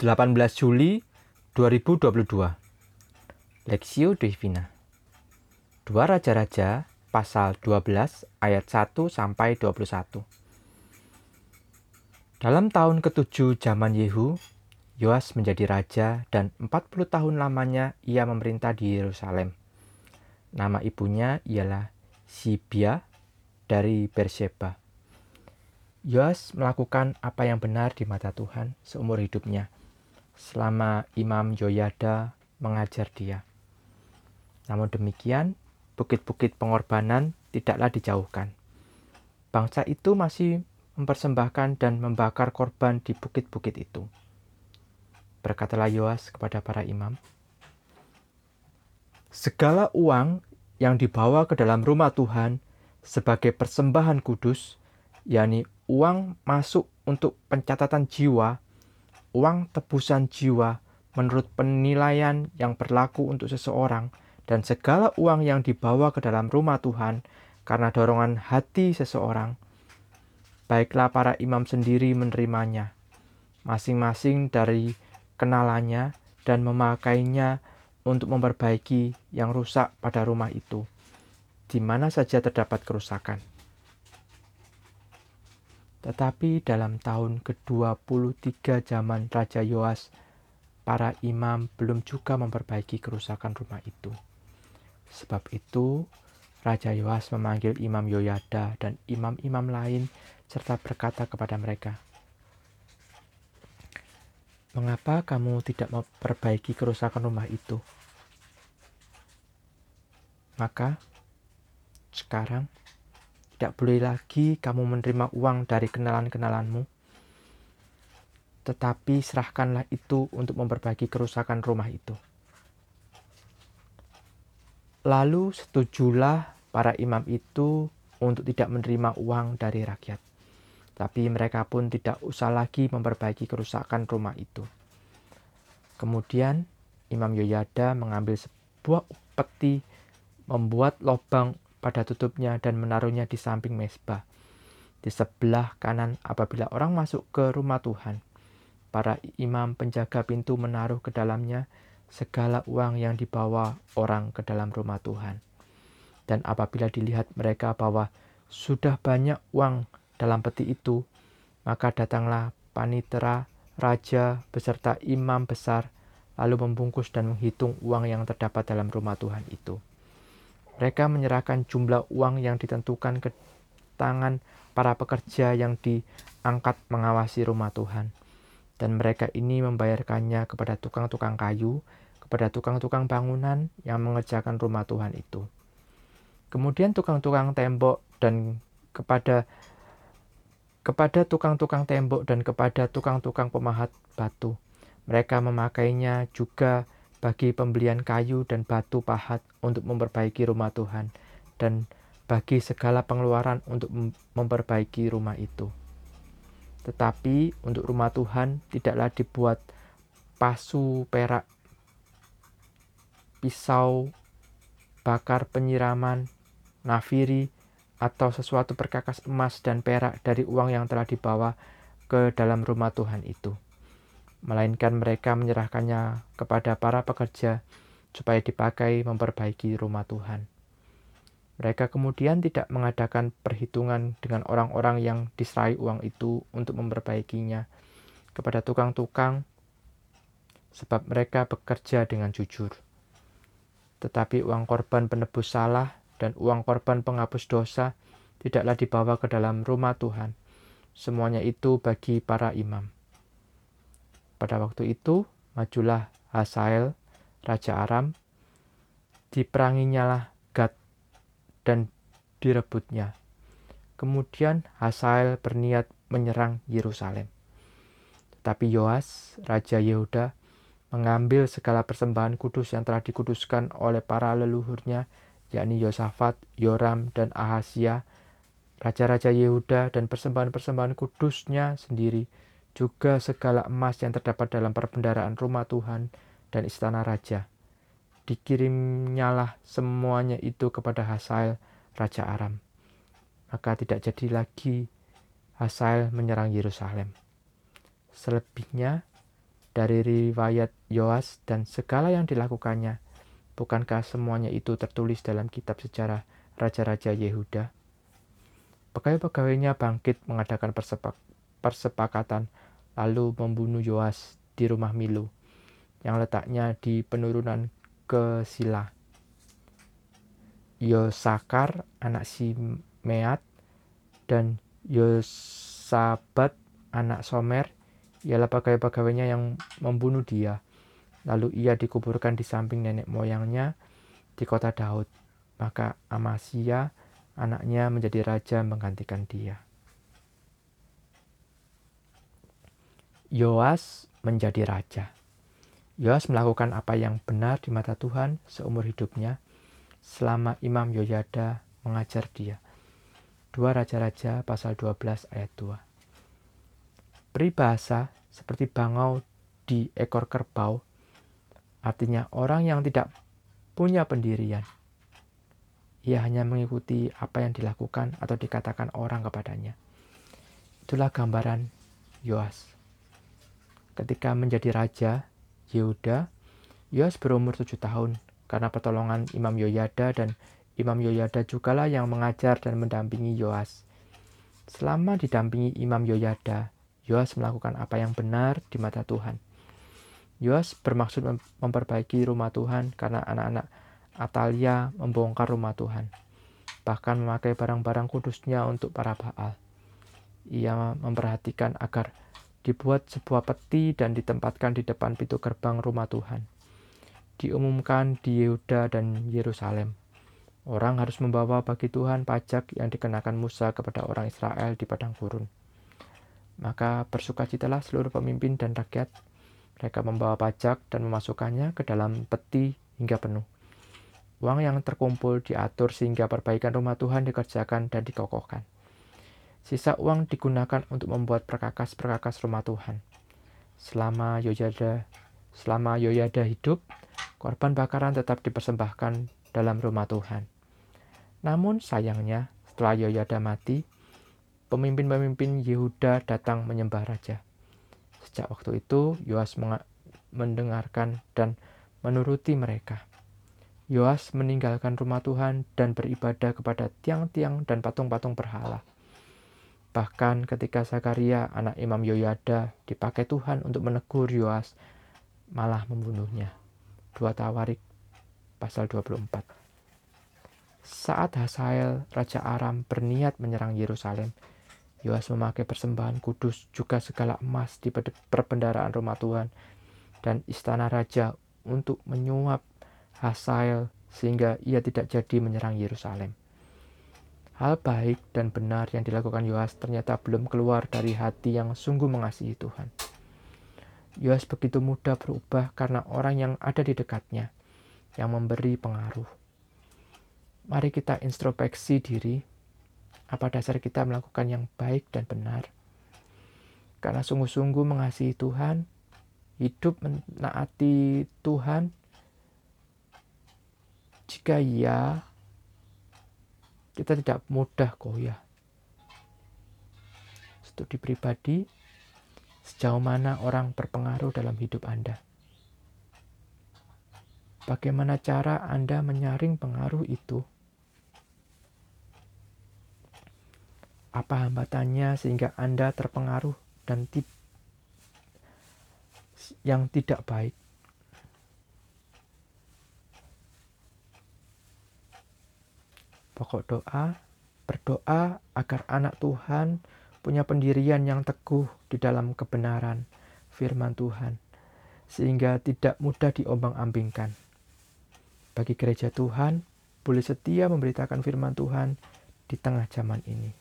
18 Juli 2022 Lexio Divina 2 Raja-Raja pasal 12 ayat 1 sampai 21 Dalam tahun ketujuh zaman Yehu, Yoas menjadi raja dan 40 tahun lamanya ia memerintah di Yerusalem. Nama ibunya ialah Sibia dari Beersheba. Yoas melakukan apa yang benar di mata Tuhan seumur hidupnya selama Imam Yoyada mengajar dia. Namun demikian, bukit-bukit pengorbanan tidaklah dijauhkan. Bangsa itu masih mempersembahkan dan membakar korban di bukit-bukit itu. Berkatalah Yoas kepada para imam, Segala uang yang dibawa ke dalam rumah Tuhan sebagai persembahan kudus, yakni uang masuk untuk pencatatan jiwa uang tebusan jiwa menurut penilaian yang berlaku untuk seseorang dan segala uang yang dibawa ke dalam rumah Tuhan karena dorongan hati seseorang, baiklah para imam sendiri menerimanya, masing-masing dari kenalannya dan memakainya untuk memperbaiki yang rusak pada rumah itu, di mana saja terdapat kerusakan. Tetapi dalam tahun ke-23 zaman Raja Yoas, para imam belum juga memperbaiki kerusakan rumah itu. Sebab itu, Raja Yoas memanggil Imam Yoyada dan imam-imam lain serta berkata kepada mereka, Mengapa kamu tidak memperbaiki kerusakan rumah itu? Maka, sekarang tidak boleh lagi kamu menerima uang dari kenalan-kenalanmu, tetapi serahkanlah itu untuk memperbaiki kerusakan rumah itu. Lalu setujulah para imam itu untuk tidak menerima uang dari rakyat. Tapi mereka pun tidak usah lagi memperbaiki kerusakan rumah itu. Kemudian Imam Yoyada mengambil sebuah peti, membuat lubang pada tutupnya dan menaruhnya di samping mesbah. Di sebelah kanan apabila orang masuk ke rumah Tuhan, para imam penjaga pintu menaruh ke dalamnya segala uang yang dibawa orang ke dalam rumah Tuhan. Dan apabila dilihat mereka bahwa sudah banyak uang dalam peti itu, maka datanglah panitera raja beserta imam besar lalu membungkus dan menghitung uang yang terdapat dalam rumah Tuhan itu. Mereka menyerahkan jumlah uang yang ditentukan ke tangan para pekerja yang diangkat mengawasi rumah Tuhan. Dan mereka ini membayarkannya kepada tukang-tukang kayu, kepada tukang-tukang bangunan yang mengerjakan rumah Tuhan itu. Kemudian tukang-tukang tembok dan kepada kepada tukang-tukang tembok dan kepada tukang-tukang pemahat batu. Mereka memakainya juga bagi pembelian kayu dan batu pahat untuk memperbaiki rumah Tuhan, dan bagi segala pengeluaran untuk memperbaiki rumah itu. Tetapi untuk rumah Tuhan tidaklah dibuat pasu perak, pisau, bakar penyiraman, nafiri, atau sesuatu perkakas emas dan perak dari uang yang telah dibawa ke dalam rumah Tuhan itu melainkan mereka menyerahkannya kepada para pekerja supaya dipakai memperbaiki rumah Tuhan. Mereka kemudian tidak mengadakan perhitungan dengan orang-orang yang diserai uang itu untuk memperbaikinya kepada tukang-tukang, sebab mereka bekerja dengan jujur. Tetapi uang korban penebus salah dan uang korban penghapus dosa tidaklah dibawa ke dalam rumah Tuhan. Semuanya itu bagi para imam. Pada waktu itu, majulah Hasael, Raja Aram, diperanginya lah Gad dan direbutnya. Kemudian Hasael berniat menyerang Yerusalem. Tetapi Yoas, Raja Yehuda, mengambil segala persembahan kudus yang telah dikuduskan oleh para leluhurnya, yakni Yosafat, Yoram, dan Ahasia, raja-raja Yehuda, dan persembahan-persembahan kudusnya sendiri, juga segala emas yang terdapat dalam perbendaraan rumah Tuhan dan istana raja. Dikirimnyalah semuanya itu kepada Hasael, Raja Aram. Maka tidak jadi lagi Hasael menyerang Yerusalem. Selebihnya, dari riwayat Yoas dan segala yang dilakukannya, bukankah semuanya itu tertulis dalam kitab sejarah Raja-Raja Yehuda? Pegawai-pegawainya bangkit mengadakan persepak persepakatan lalu membunuh Yoas di rumah Milu yang letaknya di penurunan ke Sila. Yosakar anak Simeat dan Yosabat anak Somer ialah pegawai-pegawainya yang membunuh dia. Lalu ia dikuburkan di samping nenek moyangnya di kota Daud. Maka Amasya anaknya menjadi raja menggantikan dia. Yoas menjadi raja. Yoas melakukan apa yang benar di mata Tuhan seumur hidupnya selama Imam Yoyada mengajar dia. Dua Raja-Raja pasal 12 ayat 2 peribahasa seperti bangau di ekor kerbau, artinya orang yang tidak punya pendirian. Ia hanya mengikuti apa yang dilakukan atau dikatakan orang kepadanya. Itulah gambaran Yoas. Ketika menjadi raja Yehuda, Yoas berumur tujuh tahun karena pertolongan Imam Yoyada dan Imam Yoyada jugalah yang mengajar dan mendampingi Yoas. Selama didampingi Imam Yoyada, Yoas melakukan apa yang benar di mata Tuhan. Yoas bermaksud memperbaiki rumah Tuhan karena anak-anak Atalia membongkar rumah Tuhan, bahkan memakai barang-barang kudusnya untuk para Baal. Ia memperhatikan agar dibuat sebuah peti dan ditempatkan di depan pintu gerbang rumah Tuhan. Diumumkan di Yehuda dan Yerusalem. Orang harus membawa bagi Tuhan pajak yang dikenakan Musa kepada orang Israel di padang gurun. Maka bersukacitalah seluruh pemimpin dan rakyat. Mereka membawa pajak dan memasukkannya ke dalam peti hingga penuh. Uang yang terkumpul diatur sehingga perbaikan rumah Tuhan dikerjakan dan dikokohkan. Sisa uang digunakan untuk membuat perkakas-perkakas rumah Tuhan. Selama Yoyada, selama Yoyada hidup, korban bakaran tetap dipersembahkan dalam rumah Tuhan. Namun sayangnya, setelah Yoyada mati, pemimpin-pemimpin Yehuda datang menyembah raja. Sejak waktu itu, Yoas mendengarkan dan menuruti mereka. Yoas meninggalkan rumah Tuhan dan beribadah kepada tiang-tiang dan patung-patung berhala. Bahkan ketika Zakaria, anak Imam Yoyada, dipakai Tuhan untuk menegur Yoas, malah membunuhnya. Dua Tawarik, pasal 24. Saat Hasael, Raja Aram, berniat menyerang Yerusalem, Yoas memakai persembahan kudus juga segala emas di perbendaraan rumah Tuhan dan istana raja untuk menyuap Hasael sehingga ia tidak jadi menyerang Yerusalem. Hal baik dan benar yang dilakukan Yoas ternyata belum keluar dari hati yang sungguh mengasihi Tuhan. Yoas begitu mudah berubah karena orang yang ada di dekatnya yang memberi pengaruh. Mari kita introspeksi diri apa dasar kita melakukan yang baik dan benar? Karena sungguh-sungguh mengasihi Tuhan, hidup menaati Tuhan. Jika iya, kita tidak mudah goyah. Studi pribadi, sejauh mana orang berpengaruh dalam hidup Anda? Bagaimana cara Anda menyaring pengaruh itu? apa hambatannya sehingga Anda terpengaruh dan yang tidak baik. Pokok doa, berdoa agar anak Tuhan punya pendirian yang teguh di dalam kebenaran firman Tuhan, sehingga tidak mudah diombang-ambingkan. Bagi gereja Tuhan, boleh setia memberitakan firman Tuhan di tengah zaman ini.